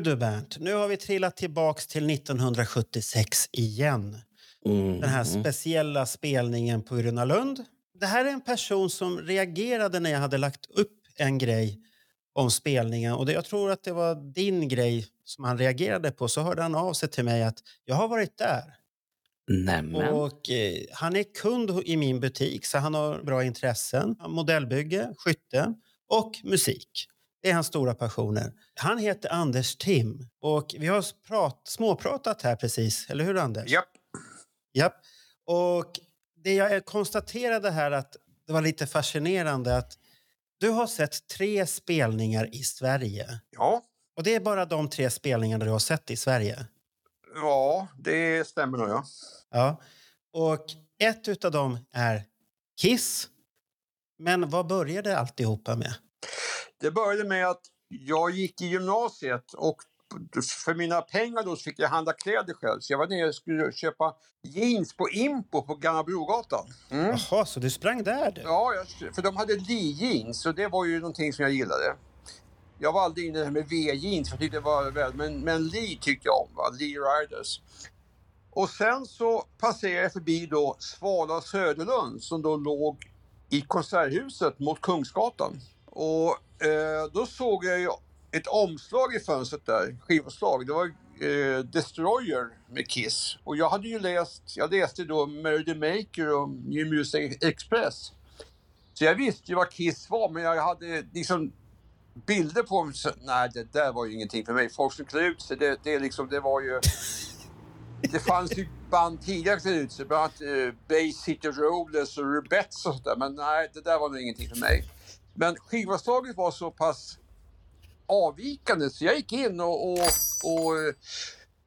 Nu du Bernt, nu har vi trillat tillbaks till 1976 igen. Den här speciella spelningen på Gröna Lund. Det här är en person som reagerade när jag hade lagt upp en grej om spelningen. Och det, jag tror att det var din grej som han reagerade på. Så hörde han av sig till mig att jag har varit där. Nämen. Och eh, han är kund i min butik så han har bra intressen. Modellbygge, skytte och musik. Det är hans stora passioner. Han heter Anders Tim och vi har prat, småpratat här precis, eller hur Anders? Japp. Japp. Och det jag konstaterade här att det var lite fascinerande att du har sett tre spelningar i Sverige. Ja. Och det är bara de tre spelningarna du har sett i Sverige. ja, det stämmer nog. Ja. Ja. Och ett utav dem är Kiss. Men vad började alltihopa med? Det började med att jag gick i gymnasiet och för mina pengar då fick jag handla kläder själv. Så jag var nere och skulle köpa jeans på Impo på Gamla Brogatan. Mm. Jaha, så du sprang där du? Ja, jag, för de hade Lee-jeans och det var ju någonting som jag gillade. Jag var aldrig inne i det här med V-jeans för jag tyckte det var väl, men, men Lee tyckte jag om, va? Lee Riders. Och sen så passerade jag förbi då Svala Söderlund som då låg i Konserthuset mot Kungsgatan. Och eh, då såg jag ju ett omslag i fönstret där, skivomslag. Det var eh, Destroyer med Kiss. Och jag hade ju läst, jag läste då Mary the Maker och New Music Express. Så jag visste ju vad Kiss var, men jag hade liksom bilder på dem. Så, nej, det där var ju ingenting för mig. Folk som klär ut sig, det, det, liksom, det var ju... Det fanns ju band tidigare som ut sig, bland annat eh, Bay City Rollers och Rubettes och sådär. Men nej, det där var nog ingenting för mig. Men skivomslaget var så pass avvikande så jag gick in och, och, och eh,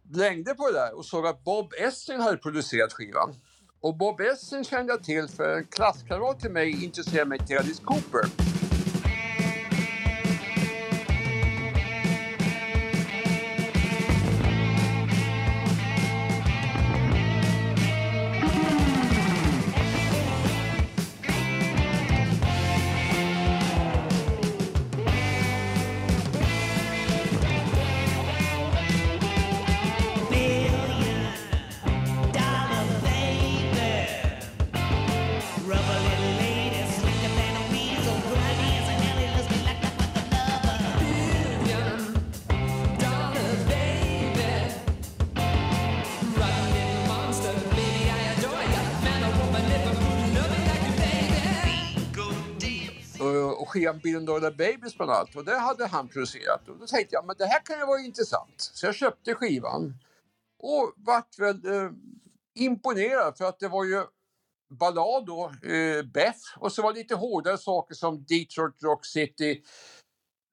blängde på det där och såg att Bob Essing hade producerat skivan. Och Bob Essing kände jag till för en klasskamrat till mig intresserade mig till Alice Cooper. Och, och Billion Dollar Babies bland annat. Och det hade han producerat. Och då tänkte jag, men det här kan ju vara intressant. Så jag köpte skivan. Och vart väl eh, imponerad för att det var ju ballad då, eh, Beth. Och så var det lite hårdare saker som Detroit Rock City.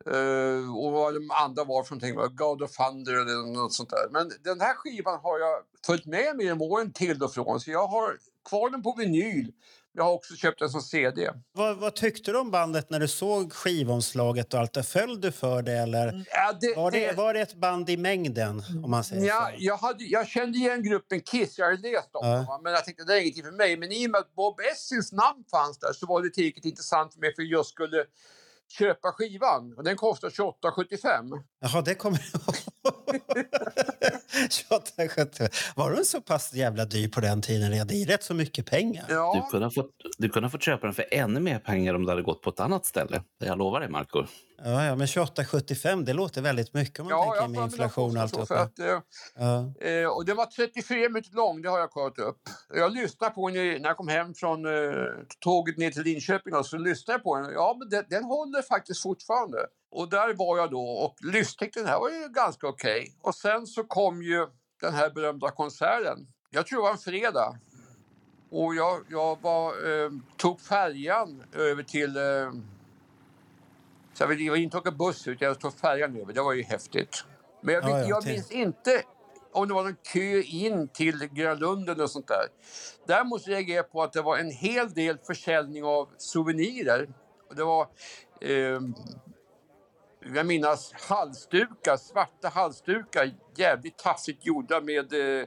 eh, och vad de andra var för någonting, var God of Thunder eller något sånt där. Men den här skivan har jag följt med mig genom åren till och från. Så jag har kvar den på vinyl. Jag har också köpt den som CD. Vad, vad tyckte du om bandet när du såg skivomslaget och allt det? Föll du för det eller Ja, det, var det, det- var det ett band i mängden om man säger Ja, så? jag, hade, jag kände igen gruppen Kiss, jag hade läst om Ja. dem, men jag tänkte det är ingenting för mig. Men i och med att Bob Essins namn fanns där så var det tillräckligt intressant för mig för jag skulle köpa skivan. Och den kostar 28,75. Jaha, det kommer jag ihåg. 28, 70. Var den så pass jävla dyr på den tiden? Ja, Det är rätt så mycket pengar. Du Ja, kunde, ha fått, du kunde ha fått köpa den för ännu mer pengar om du hade gått på ett annat ställe. Jag lovar dig, Marco. Ja, ja, men 28,75 det låter väldigt mycket om man ja tänker med inflation och allt att, ja. eh, Och den var 34 minuter lång, det har jag kollat upp. Jag lyssnade på den när jag kom hem från eh, tåget ner till Linköping och så lyssnade jag på den. Ja, men den, den håller faktiskt fortfarande. Och där var jag då och lyssnade. Den här var ju ganska okej. Och sen så kom ju den här berömda konserten. Jag tror det var en fredag. Och jag, jag var, eh, tog färjan över till... Eh, så jag ville inte åka buss ut, jag tog färjan över. Det var ju häftigt. Men jag, Ja, ja, jag minns inte om det var någon kö in till Gröna Lund eller något sånt där. Däremot reagerade jag på att det var en hel del försäljning av souvenirer. Och det var, eh, jag minns halsdukar, svarta halsdukar, jävligt taffligt gjorda med eh,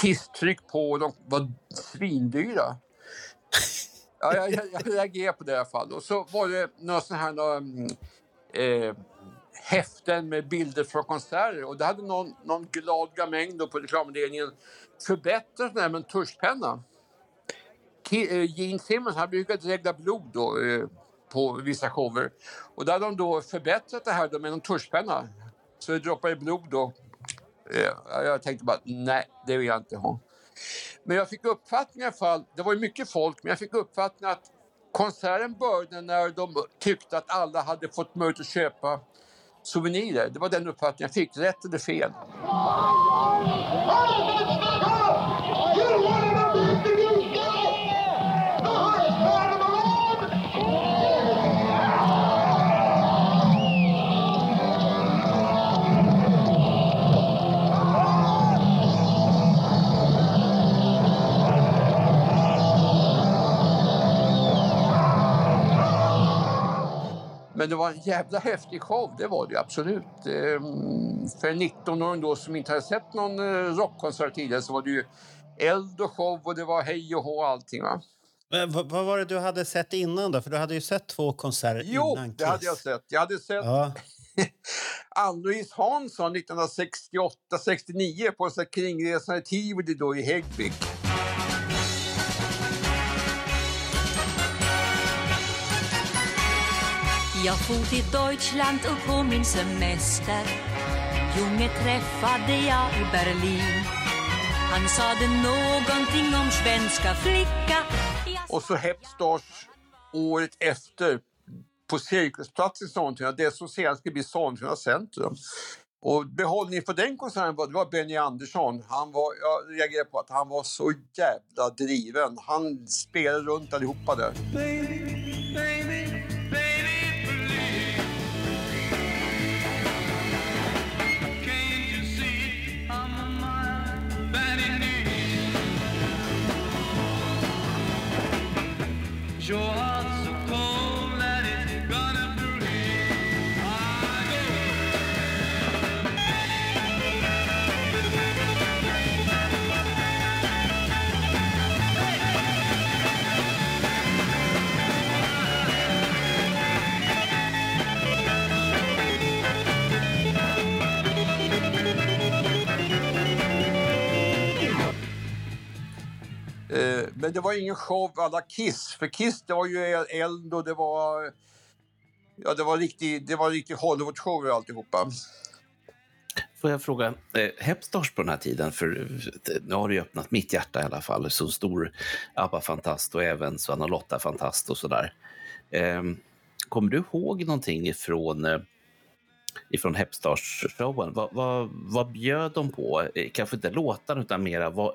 kisstryck på de var svindyra. Ja, jag, jag, jag reagerade på det i alla fall. Och så var det några sådana här några, eh, häften med bilder från konserter. Och det hade någon, någon glad gamäng då på reklamavdelningen förbättrat det här med en tuschpenna. Eh, Gene Simmons han brukade regla blod då, eh, på vissa shower. Och där hade de då förbättrat det här då med en tuschpenna. Så det droppade blod då. Eh, jag tänkte bara, nej, det vill jag inte ha. Men jag fick uppfattningen i alla fall, det var ju mycket folk, men jag fick uppfattningen att konserten började när de tyckte att alla hade fått möjlighet att köpa souvenirer. Det var den uppfattningen jag fick, rätt eller fel. Det var en jävla häftig show, det var det absolut. Ehm, För en 19-åring då som inte hade sett någon eh, rockkonsert tidigare så var det ju eld och show och det var hej och hå och allting va. Men vad, vad var det du hade sett innan då? För du hade ju sett två konserter Jo, innan det hade jag Kiss. sett. Jag hade sett Ja. Ann-Louise Hansson 1968-69 på en kringresande tivoli då i Häggvik. Jag for till Deutschland upp på min semester Junge träffade jag i Berlin Han sade någonting om svenska flicka Jag Och så Hepstars året efter på Cirkusplatsen i Sollentuna, det som senare skulle bli Sollentuna centrum. Och behållningen för den konserten var, det var Benny Andersson. Han var, jag reagerade på att han var så jävla driven. Han spelade runt allihopa där. Your heart's joy. Eh, men det var ingen show alla Kiss. För Kiss det var ju eld och det var... Ja, det var riktig, det var riktig Hollywood-show alltihopa. Får jag fråga, eh, Hepstars på den här tiden, för eh, nu har det ju öppnat mitt hjärta i alla fall, så stor ABBA-fantast och även Svanna Lotta-fantast och sådär. Eh, kommer du ihåg någonting ifrån, eh, ifrån Hepstars-showen? Vad, vad, vad bjöd de på? Eh, kanske inte låtarna utan mera vad,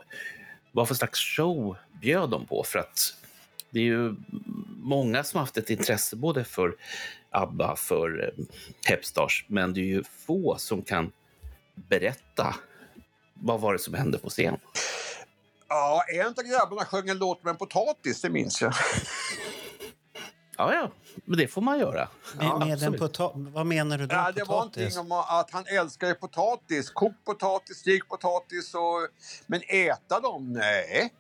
vad för slags show bjöd de på? För att det är ju många som haft ett intresse både för ABBA, för eh, Hepstars, men det är ju få som kan berätta vad var det som hände på scen. Ja, en av grabbarna sjöng en låt med en potatis, det minns jag. Ja, ja, men det får man göra. Ja, med en pota- vad menar du då? Ja, det var potatis? någonting om att han älskade potatis. Kokt potatis, stekt potatis. Och... Men äta dem? Nej.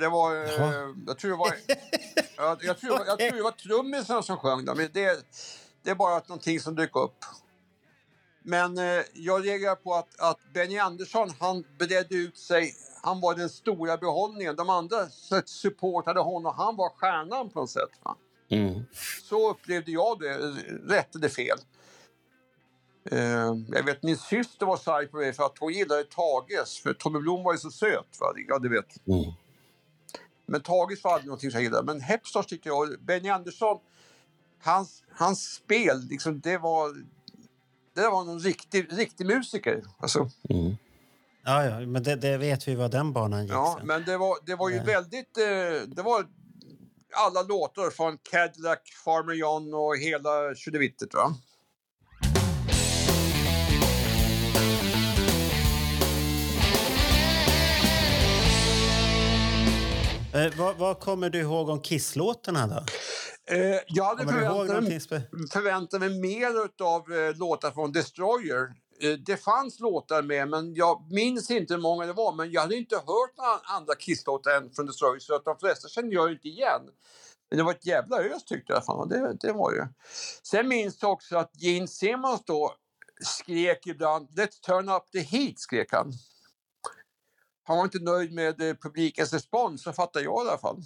Det var... eh, Jaha. Jag tror det var... jag, jag, tror, jag tror det var trummisen som sjöng dem. Men det, det är bara att någonting som dök upp. Men eh, jag reagerar på att, att Benny Andersson, han bredde ut sig. Han var den stora behållningen. De andra supportade honom. Han var stjärnan på något sätt. Va? Mm. Så upplevde jag det, rätt eller fel. Eh, jag vet min syster var så arg på mig för att hon gillade Tages, för Tommy Blom var ju så söt. Va? Ja, du vet. Mm. Men Tages var aldrig någonting som jag gillade. Men Hepstars tyckte jag, Benny Andersson, hans, hans spel, liksom, det var... Det var någon riktig, riktig musiker. Alltså, Mm. Ja, ja, men det, det vet vi vad den banan gick ja, sen. men det var, det var ju Nej. väldigt... Eh, det var alla låtar från Cadillac, Farmer John och hela tjodevittet. Eh, vad, vad, kommer du ihåg om Kiss-låtarna då? Eh, jag hade förväntat mig, förväntat mig mer av eh, låtar från Destroyer Eh, det fanns låtar med, men jag minns inte hur många det var. Men jag hade inte hört några andra Kiss-låtar än från Destroyer, så att de flesta kände jag inte igen. Men det var ett jävla ös tyckte jag. Fan, det, det var ju. Sen minns jag också att Gene Simmons då skrek ibland Let's turn up the heat, skrek han. Han var inte nöjd med eh, publikens respons, så fattar jag i alla fall.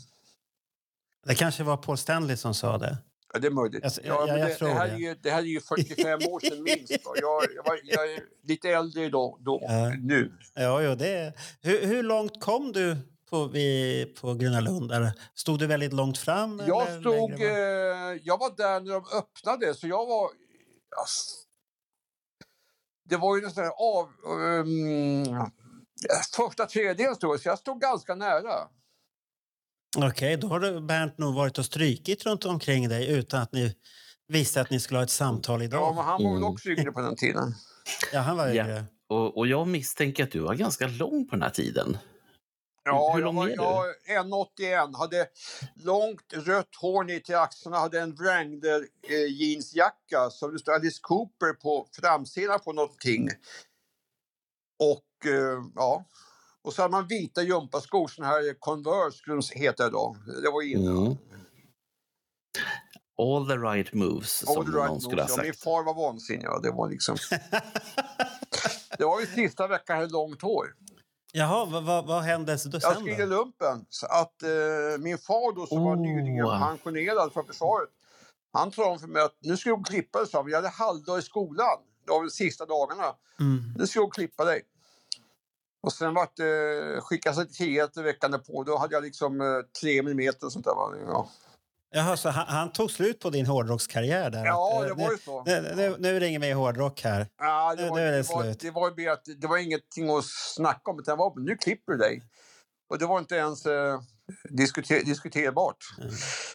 Det kanske var Paul Stanley som sa det. Ja, det är möjligt. Jag- ja, jag- jag det, det, här det. är ju, det här är ju 45 år sedan minst. Jag, jag, var, jag är lite äldre idag, då, Ja. nu. Ja, jo, det hur, hur långt kom du på, vid, på Gröna Lund? Där? Stod du väldigt långt fram? Jag, stod, eh, jag var där när de öppnade, så jag var... ass- det var ju nästan av... Um, första tredjedelen stod så jag stod ganska nära. Okej, då har du, Bernt nog varit och strykit runt omkring dig utan att ni visste att ni skulle ha ett samtal idag. Ja, men han var väl Mm. också yngre på den tiden. Ja, han var Ja. yngre. Och, och jag misstänker att du var ganska lång på den här tiden. Ja, Hur jag lång var är du? jag, 1,81, hade långt rött hår ner till axlarna, hade en Wrangler eh, jeansjacka som det stod Alice Cooper på framsidan på någonting. Och eh, ja, och så hade man vita gympaskor, såna här Converse skulle de heta då. Det var inne. Mm. All the right moves, All som the någon right skulle ha moves. Ja, min sagt. far var vansinnig. Ja. Det var liksom... det var ju sista veckan jag hade långt hår. Jaha, vad, vad, vad hände då Jag sen skulle lumpen. Så att eh, min far då som var Oh. nyligen pensionerad från försvaret. Han talade om för mig att nu ska jag klippa dig. sa. Jag hade halvdag i skolan. Det var väl sista dagarna. Mm. Nu ska jag klippa dig. Och sen vart det skickas ett till veckan på. Då hade jag liksom eh, tre millimeter och sånt där. Ja, Jaha, så han, han tog slut på din hårdrockskarriär där? ja Att, det eh, var ju så. Nu, nu, nu är det inget mer hårdrock här. Ja, det, Nu- var, nu är det det, var, slut. det var ju mer att det var ingenting att snacka om. Utan det var, nu klipper du dig. Och det var inte ens eh, diskuter, diskuterbart.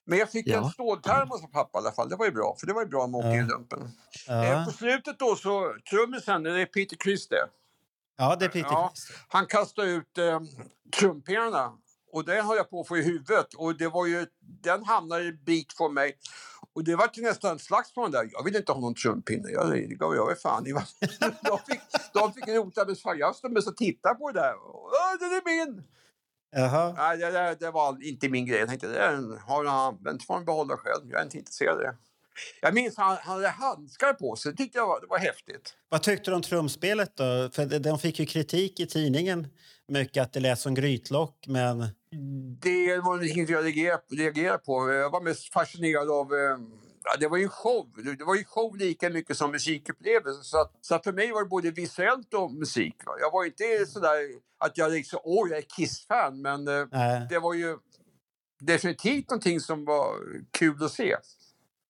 Men jag fick en Ja. ståltermos av pappa i alla fall. Det var ju bra. För det var ju bra med åka Ja. i lumpen. Eh, Ja, på slutet då så, trummisen, det är Peter Criss det. Ja det är Peter Ja. Han kastade ut eh, trumpinnarna. Och den höll jag på att få i huvudet. Och det var ju, den hamnade en bit från mig. Och det var ju nästan slagsmål där. Jag ville inte ha någon trumpinne. Jag, det gav jag väl fan i. de, fick, de fick rota med stod mest och tittade på det där. Åh, den är min! Jaha. Nej, det, det, det var inte min grej. Jag tänkte, den har han använt. får han behålla själv. Jag är inte intresserad av det. Jag minns han, han hade handskar på sig. Det tyckte jag var, det var häftigt. Vad tyckte du om trumspelet då? För de- fick ju kritik i tidningen mycket att det lät som grytlock, men... Det var inget jag reagerade, på. Jag var mest fascinerad av... eh, det var ju en show. Det var ju show lika mycket som musikupplevelse. Så, att, så att för mig var det både visuellt och musik. Jag var inte sådär att jag liksom, åh, jag är Kiss-fan. Men Nej. det var ju definitivt någonting som var kul att se.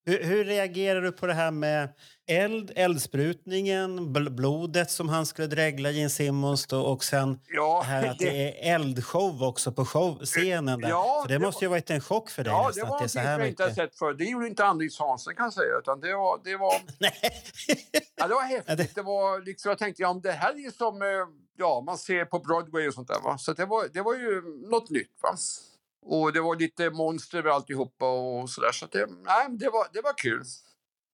Hur, hur reagerar du på det här med eld, eldsprutningen, bl- blodet som han skulle dregla Gene Simmons då, och sen Ja, det här att det är eldshow också på show, scenen där. Ja, för det, det måste ju ha varit en chock för dig Ja, det var att det så jag inte sett förr. Det gjorde inte Ann-Louise Hansson kan jag säga. Utan det var, det var, ja, det var häftigt. det- var liksom, jag tänkte, ja, det här är ju som eh, ja, man ser på Broadway och sånt där. Va? Så det var, det var ju något nytt. Va? Och det var lite monster över alltihopa och sådär. Så att det, nej, det, var, det var kul.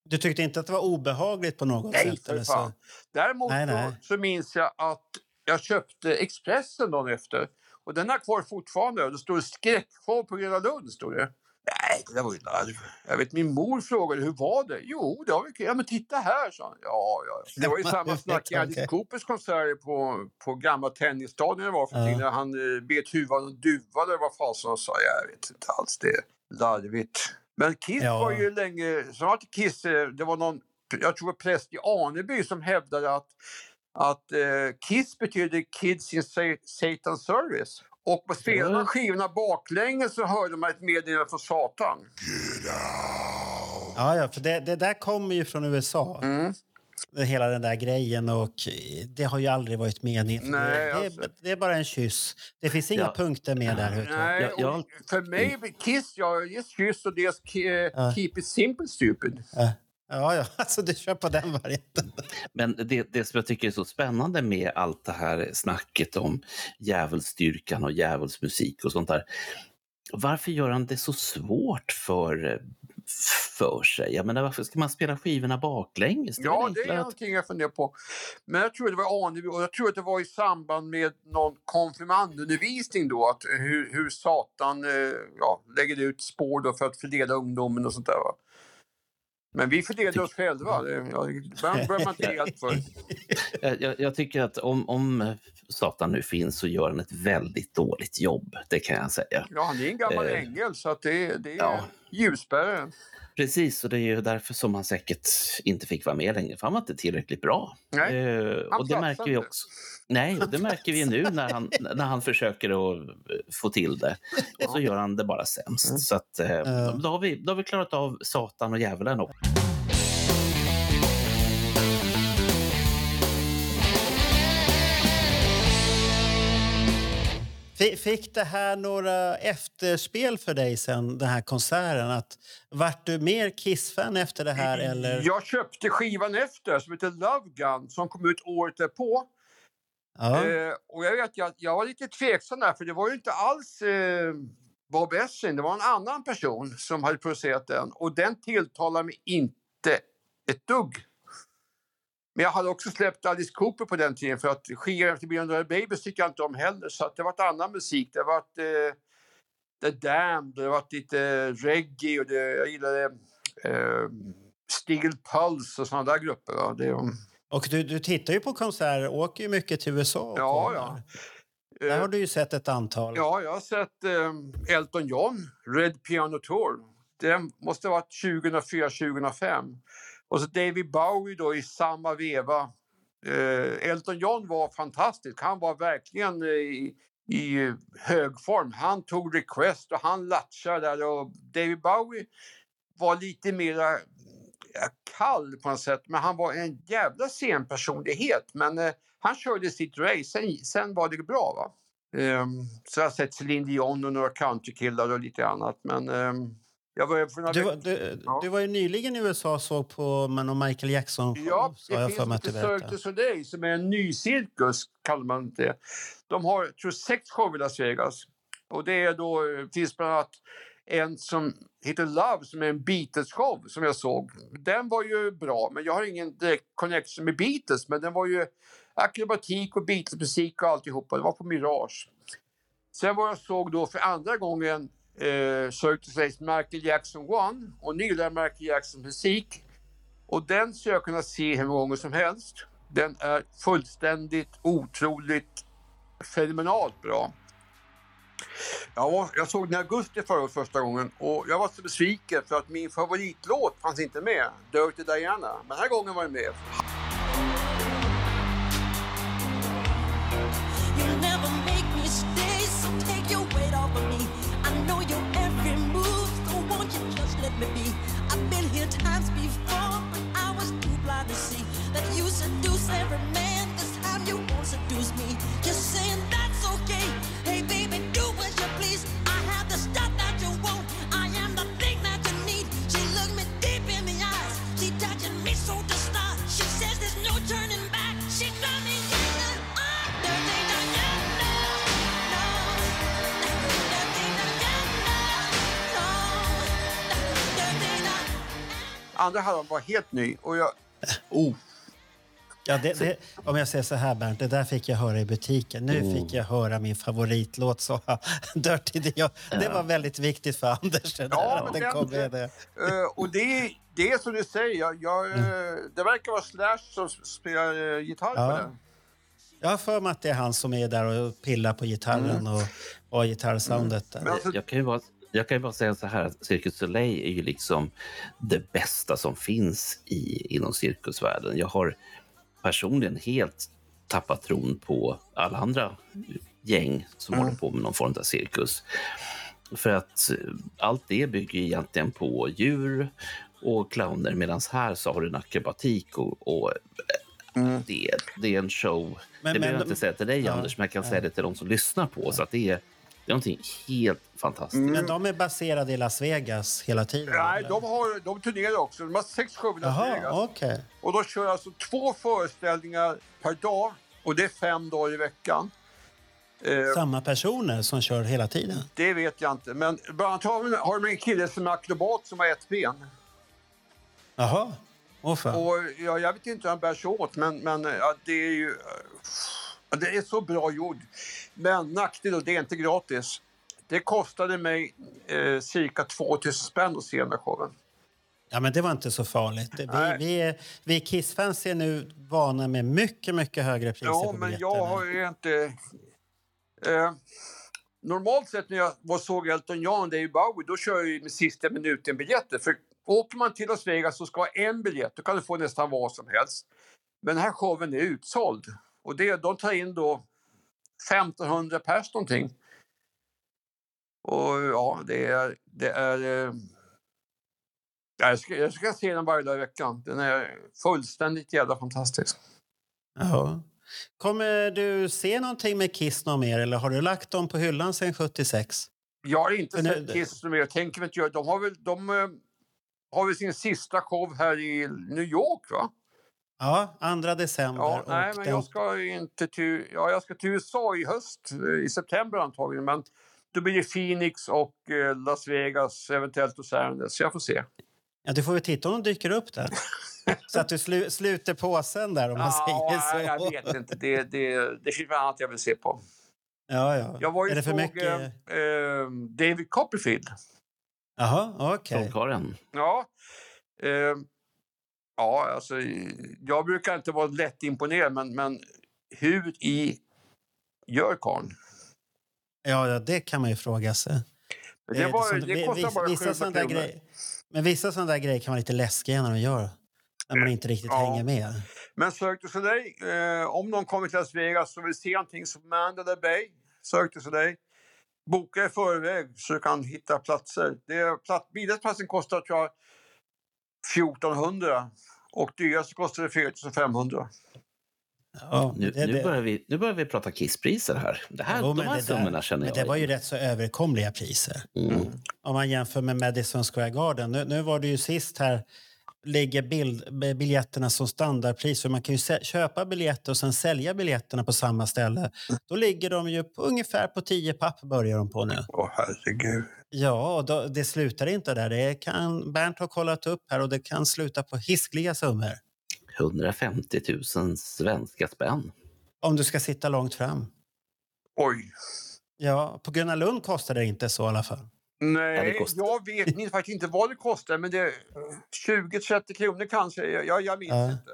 Du tyckte inte att det var obehagligt på något Nej, sätt? fan. Däremot Nej, så, nej. så minns jag att jag köpte Expressen dagen efter. Och den är kvar fortfarande. Det står skräckshow på Gröna Lund. Står det. Nej, det var ju larv. Jag vet, min mor frågade hur var det? Jo, det var väl kul. Ja, men titta här, sa han. Ja, ja. Det var ju samma snack i Alice. Coopers konserter på, på gamla tennisstadion det var för Ja. när han eh, bet huvudet av en duva eller vad fasen han sa. Jag vet inte alls, det är larvigt. Men Kiss Ja. var ju länge, snart Kiss, eh, det var någon, jag tror präst i Aneby som hävdade att, att eh, Kiss betyder Kids in Sa- Satan's Service. Och på spelarna Mm. skivorna baklänges så hörde man ett meddelande från Satan. Ja, ja, för det, det där kommer ju från USA. Mm. Hela den där grejen och det har ju aldrig varit meningen. Nej, det, det, alltså. är, det är bara en kyss. Det finns inga Ja. punkter med där. Nej, Jag- jag- för mig, Kiss, ja, dels Kiss och dels Ki- Ja. Keep It Simple Stupid. Ja, ja, alltså du kör på den varianten. Men det, det som jag tycker är så spännande med allt det här snacket om djävulsstyrkan och djävulsmusik och sånt där. varför gör han det så svårt för, för sig? Jag menar, varför ska man spela skivorna baklänges? är Ja, det är någonting jag funderar på. Men jag tror det var Aneby och jag tror att det var i samband med någon konfirmandundervisning då, att hur, hur Satan eh, ja, lägger ut spår då för att fördela ungdomen och sånt där. Va? Men vi fördelade oss själva. Det behöver man inte allt för. Jag, jag, tycker att om, om Satan nu finns så gör han ett väldigt dåligt jobb. Det kan jag säga. Ja, han är en gammal Eh, ängel så att det, det är ja. ljusbäraren. Precis, och det är ju därför som han säkert inte fick vara med längre, för han var inte tillräckligt bra. Nej, Eh, och det märker vi också. Nej, det märker vi nu när han, när han försöker att eh, få till det. Och så gör han det bara sämst. Så att, eh, då, har vi, då har vi klarat av Satan och djävulen också. Fi- Fick det här några efterspel för dig sen, den här konserten? Att, vart du mer Kiss-fan efter det här? Eller? Jag köpte skivan efter som heter Love Gun som kom ut året därpå. Ja. Eh, och jag vet jag, jag var lite tveksam där för det var ju inte alls eh, Bob Essing, det var en annan person som hade producerat den och den tilltalade mig inte ett dugg. Men jag hade också släppt Alice Cooper på den tiden för att skivan efter Beyond the Babies tycker jag inte om heller så att det var annan musik. Det var eh, The Damned, det var lite reggae och det, jag gillade eh, Steel Pulse och sådana där grupper. Va? Det, och du, du tittar ju på konserter, åker ju mycket till USA. och Ja, ja. Där Eh, har du ju sett ett antal. Ja, jag har sett eh, Elton John, Red Piano Tour. Det måste ha varit 2004-2005. Och så David Bowie då i samma veva. Eh, Elton John var fantastisk. Han var verkligen eh, i, i hög form. Han tog request och han latchade där. Och David Bowie var lite mera ja, kall på något sätt. Men han var en jävla scenpersonlighet. Men eh, han körde sitt race. Sen, sen var det bra. va Ehm, så jag har sett Céline Dion och några countrykillar och lite annat. Men ehm, jag var för några Du, var- du, Ja. du var ju nyligen i USA och såg på någon Michael Jackson Ja, det jag finns lite Cirque du Soleil som är en ny cirkus, kallar man det. De har, tror sex shower i Las Vegas. Och det är då, eh, finns bland annat en som heter Love som är en Beatles-show som jag såg. Den var ju bra, men jag har ingen direkt connection med Beatles. Men den var ju akrobatik och Beatles-musik och alltihopa. Det var på Mirage. Sen var jag såg då för andra gången eh, Cirque du Soleils Michael Jackson One och nyligen Michael Jackson musik. Och den ska jag kunna se hur många gånger som helst. Den är fullständigt otroligt fenomenalt bra. Ja, jag såg den i augusti förra året första gången och jag var så besviken för att min favoritlåt fanns inte med, Dirty Diana. Men den här gången var den med. That you seduce every man. This time you won't seduce me. You're saying that. Andra halvan var helt ny och jag... Oh, Ja, det, det, om jag säger så här, Bernt, det där fick jag höra i butiken. Nu Mm. fick jag höra min favoritlåt, så Dirty det, jag, det var väldigt viktigt för Anders. Det där, Ja, att men den kom den- med det. Eh, och det, det är som du säger, jag, jag, Mm. eh, det verkar vara Slash som spelar eh, gitarr Ja. på den. Jag har för mig att det är han som är där och pillar på gitarren och, och har gitarrsoundet där. Alltså, Jag kan ju bara, jag kan ju bara säga så här att Cirkus Soleil är ju liksom det bästa som finns i, inom cirkusvärlden. Jag har personligen helt tappat tron på alla andra gäng som håller på med någon form av cirkus. För att eh, allt det bygger egentligen på djur och clowner medan här så har du en akrobatik och, och eh, det, det är en show. Men- det behöver jag inte säga till dig Ja, Anders, men jag kan säga det till de som lyssnar på. Så att det är, det är någonting helt fantastiskt. Men de är baserade i Las Vegas hela tiden? nej, eller? de, har, de turnerar också. De har sex shower i Las Jaha, Vegas. okej. Och de kör alltså två föreställningar per dag och det är fem dagar i veckan. Eh, Samma personer som kör hela tiden? det vet jag inte. Men bland annat har de- har de en kille som är akrobat som har ett ben. Jaha. Och ja, jag vet inte hur han bär sig åt, men, men ja, det är ju... ja, Det är så bra gjord. Men nackdel, och det är inte gratis. Det kostade mig eh, cirka 2000 spänn att se den här showen. Ja, men det var inte så farligt. Vi, Nej. vi, vi Kiss-fans är nu vana med mycket, mycket högre priser Ja, på men biljetterna. jag har ju inte... Eh, normalt sett när jag var såg Elton John David Bowie, då kör jag med sista minuten-biljetter. För åker man till Las Vegas och ska ha en biljett, då kan du få nästan vad som helst. Men den här showen är utsåld. Och det, de tar in då 1500 pers någonting. Och ja, det är... Det är eh, jag, ska, jag ska se den varje dag i veckan. Den är fullständigt jävla fantastisk. Ja. Kommer du se någonting med Kiss någon mer eller har du lagt dem på hyllan sedan 76? Jag har inte Men sett Kiss mer. Jag tänker inte göra. De har väl, de, eh, har väl sin sista show här i New York, va? Ja, 2 december. Ja, och nej, men den- jag ska ju inte till... Ja, jag ska till USA i höst, eh, i september antagligen. Men då blir det Phoenix och eh, Las Vegas, eventuellt Los Angeles. Så jag får se. Ja, du får ju titta om de dyker upp där. så att du slu, sluter påsen där om man säger så. nej, jag vet inte. Det, det, det finns annat jag vill se på. Ja, ja. Jag var ju är det för såg mycket? eh, eh, David Copperfield. Jaha, okej. Trollkarlen. Ja. Eh, ja, alltså, jag brukar inte vara lätt imponerad, men, men hur i gör karln? Ja, ja, det kan man ju fråga sig. Det, Eh, var, som- det kostar bara vissa 700 sådana där grejer. Men vissa sådana där grejer kan vara lite läskiga när de gör. När man inte riktigt Ja. hänger med. Men Cirque du Soleil, eh, om någon kommer till Las Vegas och vill se någonting som Mandela Bay, Cirque du Soleil, boka i förväg så du kan hitta platser. Det är, platt, biljettplatsen kostar tror jag 1400 och dyrast kostar det 4500. Ja, Nu, det, nu, börjar vi, nu börjar vi prata kisspriser här. Det här Jo, de men här det där- summorna känner men jag det var ju rätt så överkomliga priser. Mm. Om man jämför med Madison Square Garden. Nu, nu var det ju sist här ligger bild, biljetterna som standardpris. Så man kan ju köpa biljetter och sen sälja biljetterna på samma ställe. Då ligger de ju på, ungefär på 10 papp börjar de på nu. Åh herregud. Ja, då, det slutar inte där. Det kan, Bernt har kollat upp här och det kan sluta på hiskliga summor. 150 000 svenska spänn. Om du ska sitta långt fram. Oj. Ja, på Gröna Lund kostar det inte så i alla fall. Nej, jag vet inte, faktiskt inte vad det kostar, men det är 20-30 kronor kanske. Jag, jag minns Ja. inte.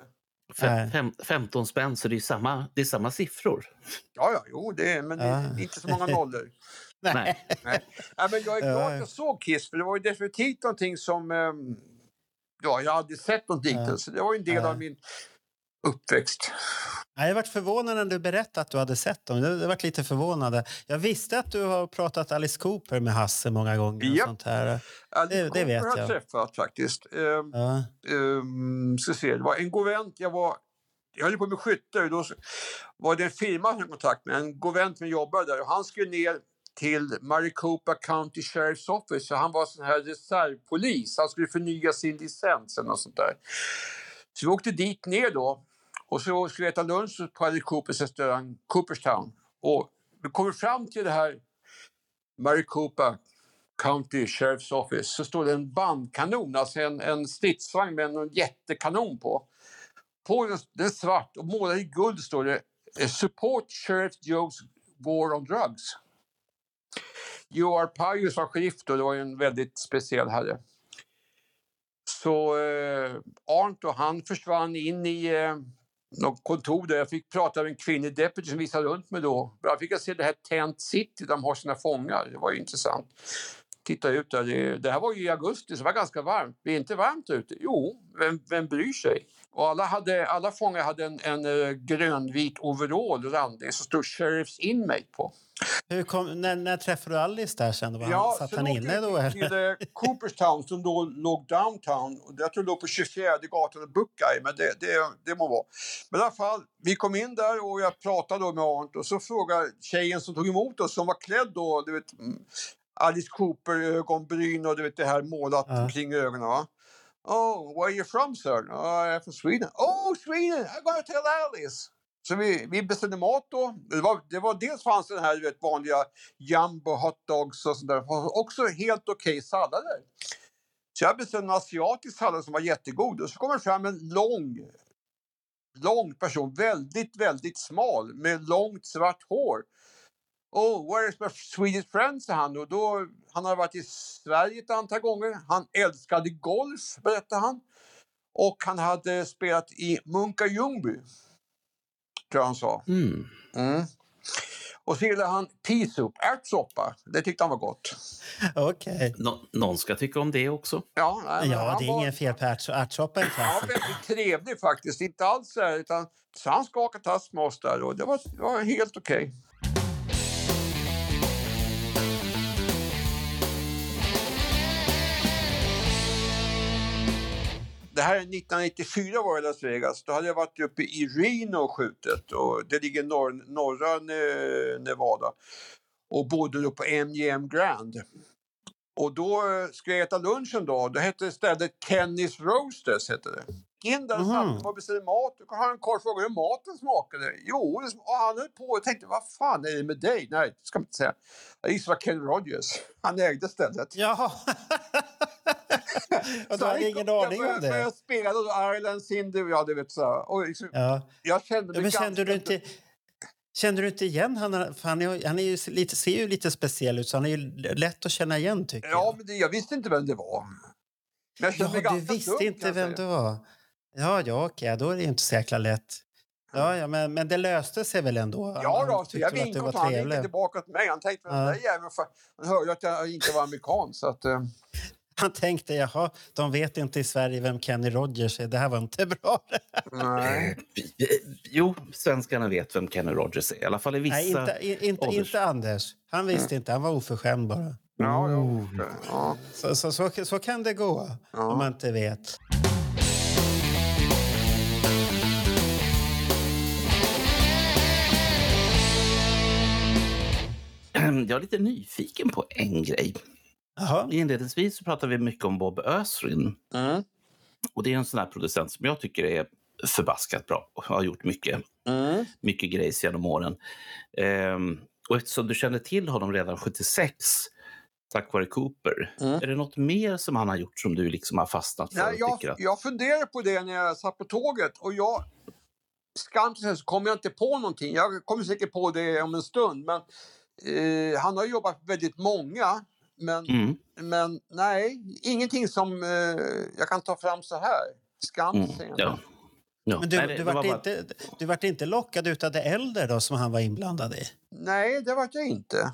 Fem, fem, 15 spänn, så det är samma, det är samma siffror. Ja, ja, jo, det är, men det är inte så många nollor. Nej. Nej. Nej, men jag är glad Ja. att jag såg Kiss, för det var ju definitivt någonting som... ehm, ja, jag hade sett något liknande, Ja. så det var ju en del Ja. av min uppväxt. Ja, Jag varit förvånad när du berättade att du hade sett dem. Jag varit lite förvånad. Jag visste att du har pratat Alice Cooper med Hasse många gånger. Och Japp. sånt här. Alice det vet Cooper har jag. träffat faktiskt. Ehm, Ja. um, ska se, det var en god vän, jag var... Jag höll på med skytte och då var det en firma som jag kontakt med, en god vän som jobbade där och han skulle ner till Maricopa County Sheriff's Office så han var sån här reservpolis. Han skulle förnya sin licens eller något sånt där. Så vi åkte dit ner då och så skulle vi äta lunch på Alice Coopers restaurang Cooperstown. Och vi kommer fram till det här Maricopa County Sheriff's Office så står det en bandkanon, alltså en, en stridsvagn med en jättekanon på. På den, den är svart och målad i guld står det Support Sheriff Joe's War on Drugs. Joar Pajus var sheriff då, det var ju en väldigt speciell herre. Så eh, Arndt och han försvann in i eh, något kontor där jag fick prata med en kvinnlig deputy som visade runt mig då. Jag fick jag se det här Tent City där de har sina fångar. Det var ju intressant. Titta ut där. Det, det här var ju i augusti så det var ganska varmt. Det är inte varmt ute. Jo, vem, vem bryr sig? Och alla, hade, alla fångar hade en, en eh, grönvit overall randig som stod Sheriff's Inmate på. Hur kom, när, när träffade du Alice där sen? Var han, Ja, satt sen han inne då? eller? till eh, Cooperstown som då låg downtown. Och Jag tror det låg på 24 gatan och Buckeye, men det, det, det må vara. Men i alla fall, vi kom in där och jag pratade då med Arndt och så frågade tjejen som tog emot oss, som var klädd då, du vet, mm, Alice Cooper-ögonbryn och du vet det här målat Ja. kring ögonen. Va? Oh, where are you from sir? Oh, I'm from Sweden. Oh, Sweden! I'm gonna tell Alice! Så vi, vi beställde mat då. Det var, det var dels fanns den här du vet, vanliga jumbo hotdogs och sånt där. Också helt okej sallader. Så jag beställde en asiatisk sallad som var jättegod. Och så kommer det fram en lång, lång person. Väldigt, väldigt smal med långt svart hår. Oh, where is my Swedish friend, sa han. Och då, han hade varit i Sverige ett antal gånger. Han älskade golf, berättade han. Och han hade spelat i Munka Ljungby, tror jag han sa. Mm. Mm. Och så gillade han peasup, ärtsoppa. Det tyckte han var gott. Okej. Nå- någon ska tycka om det också. Ja, nej, Ja, det är var- ingen fel på ärts- ärtsoppa. Ja, väldigt trevlig faktiskt. Inte alls så här, utan så han skakade tass med oss där och det var, det var helt okej. Det här är 1994 var jag i Las Vegas. Då hade jag varit uppe i Reno och skjutit. Och det ligger norr, norra Nevada. Och bodde då på MGM Grand. Och då eh, skulle jag äta lunch en dag. Då hette stället Kennys Roasters. Hette det. In där och satte mig och beställde mat. Har han en karl frågade hur maten smakade. Jo, det och han höll på och tänkte vad fan är det med dig? Nej, det ska man inte säga. Jag gissar det var Kenny Rogers. Han ägde stället. Jaha. och du hade ingen aning om Jag det? spelade då Islands in the... Ja, du vet så. Och liksom, Ja. Jag kände mig Men kände du inte... Kände du inte igen han? För han, är, han är ju lite, ser ju lite speciell ut, så han är ju lätt att känna igen, tycker Ja, jag. men det, jag visste inte vem det var. Men jag Ja, du visste dum, inte jag vem det var. Ja, ja, okej, då är det ju inte så jäkla lätt. Ja, ja, men, men det löste sig väl ändå? Ja, då, så jag vinkade var åt. Han vinkade tillbaka till mig. Han tänkte, Ja. den där jäveln, han hörde att jag inte var amerikan. Så att, eh, Han tänkte, jaha, de vet inte i Sverige vem Kenny Rogers är. Det här var inte bra. nej. Eh, Jo, svenskarna vet vem Kenny Rogers är. I alla fall i vissa... Nej, inte, i- inte, ålders- inte Anders. Han visste inte, han var oförskämd bara. Ja, ja, ja. Så, så, så, så kan det gå, Ja. om man inte vet. Jag är lite nyfiken på en grej. Jaha. Inledningsvis så pratar vi mycket om Bob Ösrin. Mm. Och det är en sån här producent som jag tycker är förbaskat bra och har gjort mycket, Mm. mycket grejs genom åren. Ehm, och eftersom du kände till honom redan 76 tack vare Cooper, Mm. är det något mer som han har gjort som du liksom har fastnat för? Nej, och jag, att... jag funderade på det när jag satt på tåget. Och jag, skam så kom jag inte på någonting. Jag kommer säkert på det om en stund. Men eh, han har jobbat med väldigt många. Men, Mm. men nej, ingenting som eh, jag kan ta fram så här. Skam Mm. Ja. Ja. Men du, Nej, det- du, det vart var bara- inte, du vart inte lockad utav det äldre då, som han var inblandad i? Nej, det var jag inte.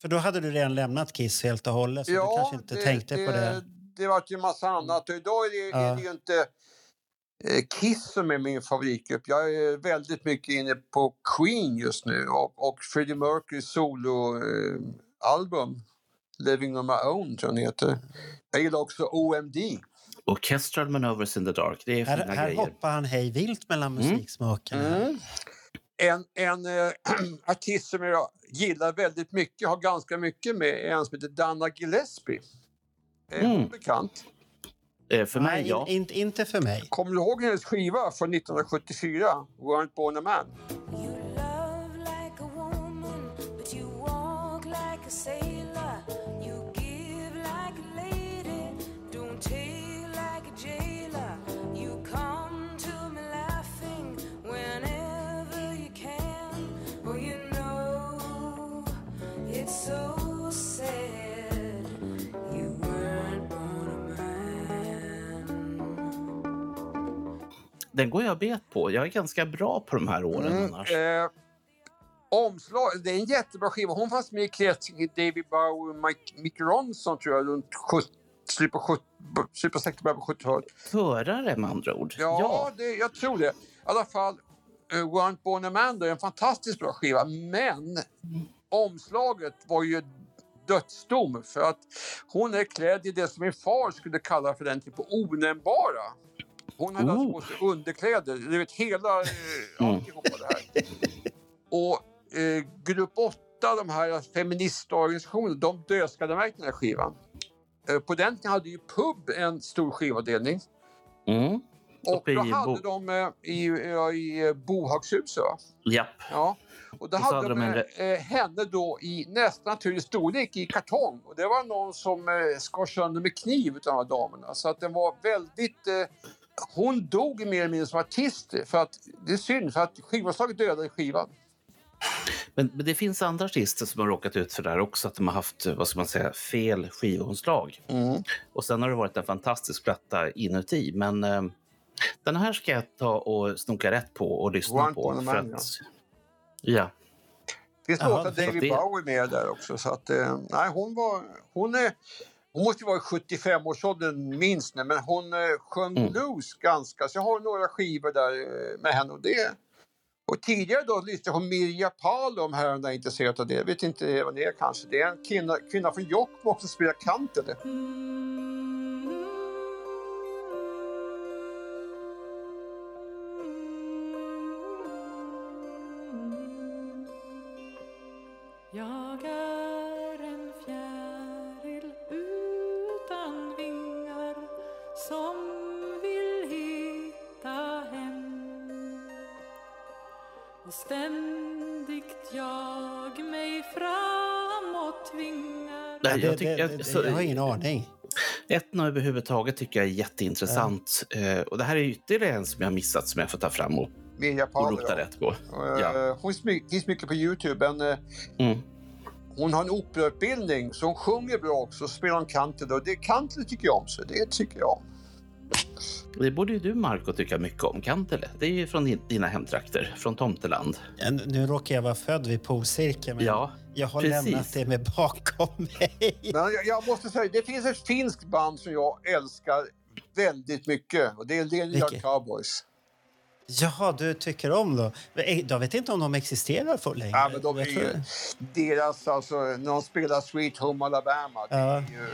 För då hade du redan lämnat Kiss helt och hållet, så du kanske inte tänkte på det. Det var ju en massa annat. Och idag är det, Ja. är det ju inte Kiss som är min favoritgrupp. Jag är väldigt mycket inne på Queen just nu och, och Freddie Mercurys soloalbum Living on my own tror jag den heter. Jag gillar också OMD. Orchestral Maneuvers in the Dark, det är fina Här, här grejer. hoppar han hej vilt mellan Mm. musiksmakerna. Mm. En, en eh, artist som jag gillar väldigt mycket, har ganska mycket med, är en som heter Dana Gillespie. Är Mm. bekant? Eh, För mig, Nej, ja. in, in, inte för mig. Kommer du ihåg hennes skiva från 1974? Weren't born a man. Den går jag bet på. Jag är ganska bra på de här åren Mm, annars. eh, omslag, det är en jättebra skiva. Hon fanns med i kretsen David Bowie och Mike, Mick Ronson tror jag runt 70, slutet på 70 slutet på 60 början på 70-talet. Förare med andra ord. Ja, Det, jag tror det. I alla fall, uh, Weren't Born a Man då är en fantastiskt bra skiva. Men omslaget var ju dödsdom för att hon är klädd i det som min far skulle kalla för den typ onämnbara. Hon hade alltså Oh. på sig underkläder, du vet hela, eh, Mm. alltihopa det här. Och eh, grupp 8, de här feministorganisationerna, de dödskallemärkte den här skivan. Eh, på den tiden hade ju Pub en stor skivavdelning. Mm. Och då hade de eh, i, i eh, Bohagshuset, va? Japp. Ja. Och då Och hade hade de de en eh, henne då i nästan naturlig storlek i kartong. Och det var någon som eh, skar sönder med kniv utav de här damerna. Så att den var väldigt... Eh, hon dog mer eller mindre som artist. För att, det är synd, för att skivomslaget dödade skivan. Men, men det finns andra artister som har råkat ut för det här också, att de har haft vad ska man säga, fel skivomslag. Och sen har det varit en fantastisk platta inuti. Men eh, den här ska jag ta och snoka rätt på och lyssna Want på. För Man, att, ja. Det finns låtar så David det- Bowie med där också. Så att, eh, nej, hon var... Hon, är, hon måste vara i 75-årsåldern minst nu, men hon eh, sjöng Mm. blues ganska. Så jag har några skivor där eh, med henne. Och, det, och tidigare då lyssnade på Mirja Palo om herrarna är intresserade av det. Jag vet inte vad det är kanske. Det är en kvinna, kvinna från Jokkmokk som spelar kantele. Jag jag, det, tycker, det, jag, så, jag har ingen aning. Etno överhuvudtaget tycker jag är jätteintressant. Eh, och det här är ytterligare en som jag har missat som jag får ta fram och, och rota ja. rätt på. Eh, Ja. Hon finns mycket på Youtube. Men, eh, Mm. hon har en operautbildning så hon sjunger bra också. och Spelar hon kantele. Och det kantele tycker jag om. Så det tycker jag om. Det borde ju du, Marco, tycka mycket om. Kantele. Det är ju från din- dina hemtrakter, från Tomteland. Ja, Nu råkar jag vara född vid polcirkeln, men Ja, jag har precis. lämnat det med bakom mig. Men jag, jag måste säga, det finns ett finskt band som jag älskar väldigt mycket. Och det är Leningrad Vilket? Cowboys. Jaha, du tycker om? Men, eh, Jag vet inte om de existerar för längre. Ja, men de är ju, deras, alltså, när de spelar Sweet Home Alabama. Det Ja. är ju,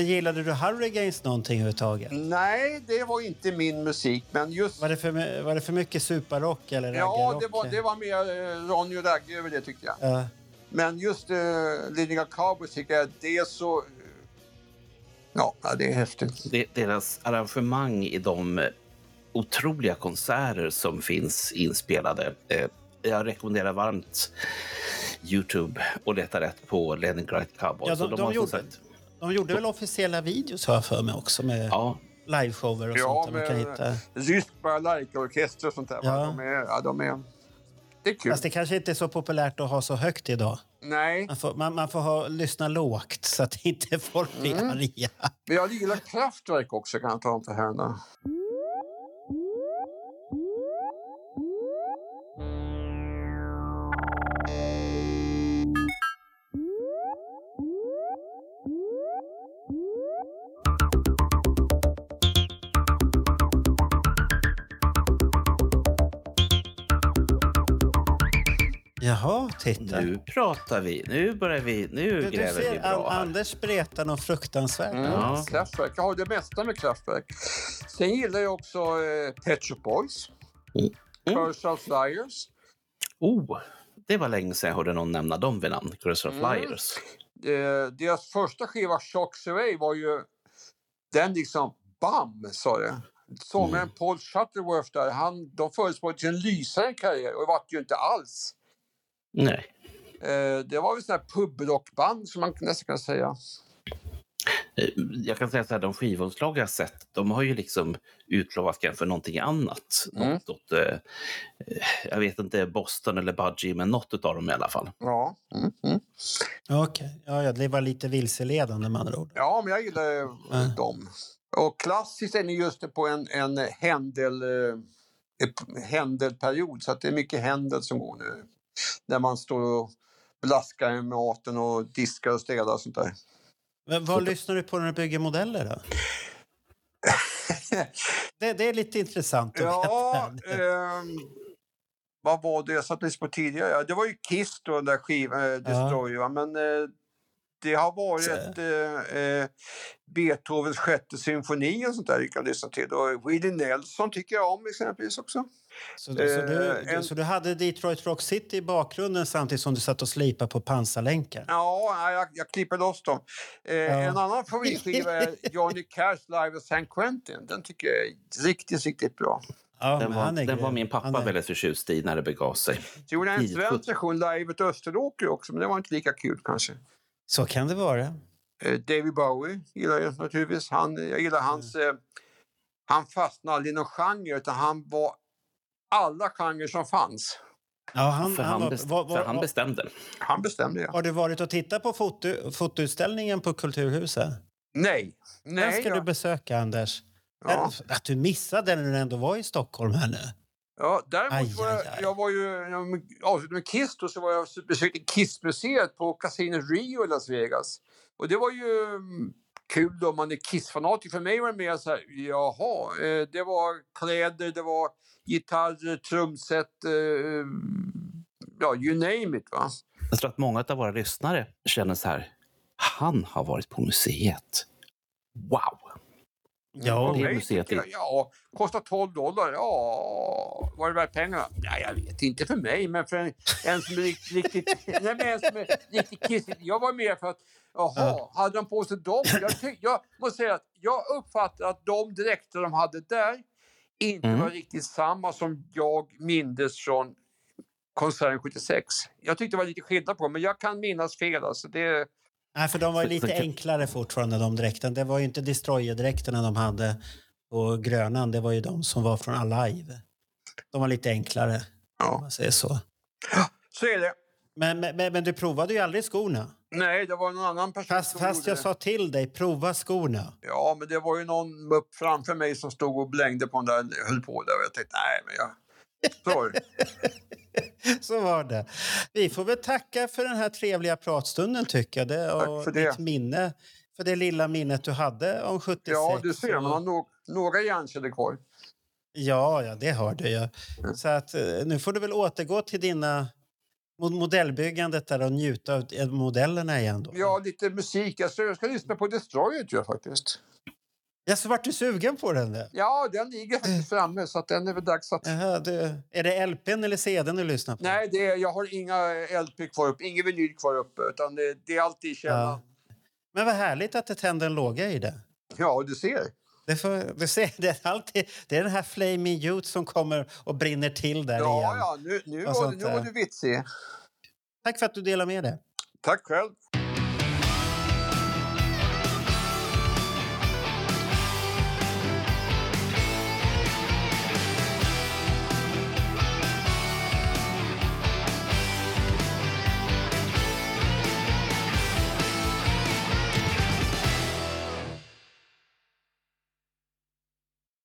Men gillade du Hurricanes någonting överhuvudtaget? nej, det var inte min musik. Men just... Var det för, var det för mycket superrock eller Ja, det var, det var mer eh, Ronny och Ragge över det tyckte jag. Ja. Men just uh, Leningrad Cowboys tycker jag, det är så... eh, Ja, det är häftigt. Det, deras arrangemang i de eh, otroliga konserter som finns inspelade. Eh, jag rekommenderar varmt Youtube och leta rätt på Leningrad Cowboys. Ja, de- de har som gjorde- sagt- De gjorde väl officiella videos har jag för mig också med Ja, liveshower och Ja, sånt. där man kan med hitta. rysk balalaika-orkester och sånt där. Ja. De, är, ja, de är... Det är kul. Fast det kanske inte är så populärt att ha så högt idag. Nej, Man får, man, man får ha, lyssna lågt så att inte folk blir Mm. arga. men jag gillar Kraftwerk också kan jag ta om för herrarna. Jaha, titta. nu pratar vi. Nu börjar vi. Nu Du, du gräver vi ser, An- bra här. Anders berättar något fruktansvärt. Mm. Ja. Kraftwerk. Jag har det mesta med Kraftwerk. Sen gillar jag också eh, Pet Shop Boys. Mm. Curse of Flyers. Oh, det var länge sedan jag hörde någon nämna dem vid namn. Curse of Mm. Flyers. Eh, deras första skiva, Shocks Away, var ju... Den liksom, bam, sa det. sångaren Paul Shuttleworth där, han, de förespråkade en lysare karriär och det var ju inte alls. Nej. Eh, det var väl sån här pubrockband som man nästan kan säga. Eh, Jag kan säga så här, de skivomslag jag sett, de har ju liksom utlovat kanske för någonting annat. Mm. Något åt, eh, jag vet inte, Boston eller Budgie, men något av dem i alla fall. Ja. Mm, mm. Okej, ja, ja, det var lite vilseledande med andra ord. Ja, men jag gillar Ja. dem. Och klassiskt är ni just det på en, en händel, eh, händelperiod, så att det är mycket händel som går nu. När man står och blaskar med maten och diskar och städar och sånt där. Men vad lyssnar du på när du bygger modeller då? Det, det är lite intressant att Ja, veta. ehm, vad var det jag satt lyssnade på tidigare? Ja, Det var ju Kiss då, den där skivan, eh, Destroy, va? men eh, det har varit eh, eh, Beethovens sjätte symfoni och sånt där jag kan lyssna till. Och Willie Nelson tycker jag om exempelvis också. Så, så, du, eh, en- så du hade Detroit Rock City i bakgrunden samtidigt som du satt och slipade på pansarlänkar? Ja, jag, jag klipper loss dem. Eh, En annan favoritskiva är Johnny Cash live at San Quentin. Den tycker jag är riktigt, riktigt bra. Ja, Den var, den var min pappa är- väldigt förtjust i när det begav sig. Så gjorde en svensk version live at Österåker också, men det var inte lika kul kanske. Så kan det vara. Eh, David Bowie gillar jag naturligtvis. Han, jag gillar hans... Eh, han fastnade aldrig i någon genre, utan han var alla genrer som fanns. Ja, han, För han, var- best, var- var- för han bestämde. Han bestämde, ja. Har du varit och tittat på foto, fotoutställningen på Kulturhuset? Nej. Den Nej, ska ja. du besöka, Anders. Ja. Att du missade den när du ändå var i Stockholm här nu. Ja, däremot Aj, var jag, aj, aj. jag var ju, jag avslutade med Kiss då, så var jag besökte Kiss-museet på Casino Rio i Las Vegas. Och det var ju kul då, om man är Kiss-fanatiker. För mig var det mer så här, jaha, eh, det var kläder, det var gitarrer, trumset, eh, ja, you name it va. Jag tror att många av våra lyssnare känner så här, han har varit på museet. Wow! Ja, det museet jag, Ja, kostar 12 dollar. Ja, var det värt pengarna? Ja, jag vet inte för mig, men för en, en som är riktigt... riktigt nej, men en som är riktigt kissig. Jag var med för att, jaha, hade de på sig dem? Jag, jag måste säga att jag uppfattar att de dräkter de hade där inte Mm. var riktigt samma som jag mindes från konserten 76. Jag tyckte det var lite skillnad på men jag kan minnas fel. Alltså det, Nej, för de var lite enklare fortfarande, de dräkterna. Det var ju inte Destroyer-dräkterna de hade på Grönan. Det var ju de som var från Alive. De var lite enklare, om ja, man säger så. så är det. Men, men, men du provade ju aldrig skorna. Nej, det var någon annan person Fast, som fast gjorde jag det. sa till dig, prova skorna. Ja, men det var ju någon mupp framför mig som stod och blängde på den där, höll på där. Och jag tänkte, nej men jag... Så var det. Vi får väl tacka för den här trevliga pratstunden tycker jag. Det, Tack och för det. ditt minne, för det lilla minnet du hade om 76. Ja, du ser, man har no några hjärnceller kvar. Ja, ja, det har du ju. Mm. Så att, eh, nu får du väl återgå till dina modellbyggandet där och njuta av eh, modellerna igen. Då. Ja, lite musik. Jag ska, jag ska lyssna på Destroyer tror jag faktiskt. Ja, så vart du sugen på den? Där? Ja, den ligger faktiskt framme så att den är väl dags att... Jaha, du, är det LPn eller CDn du lyssnar på? Nej, det är, jag har inga LP kvar uppe, ingen vinyl kvar uppe, utan det, det är alltid i källaren. Ja. Men vad härligt att det tände en låga i det. Ja, du ser. Det, får, du ser, det, är alltid, det är den här flaming youth som kommer och brinner till där Ja, igen. ja, nu, nu, Och var, nu var där. du vitsig. Tack för att du delar med dig. Tack själv.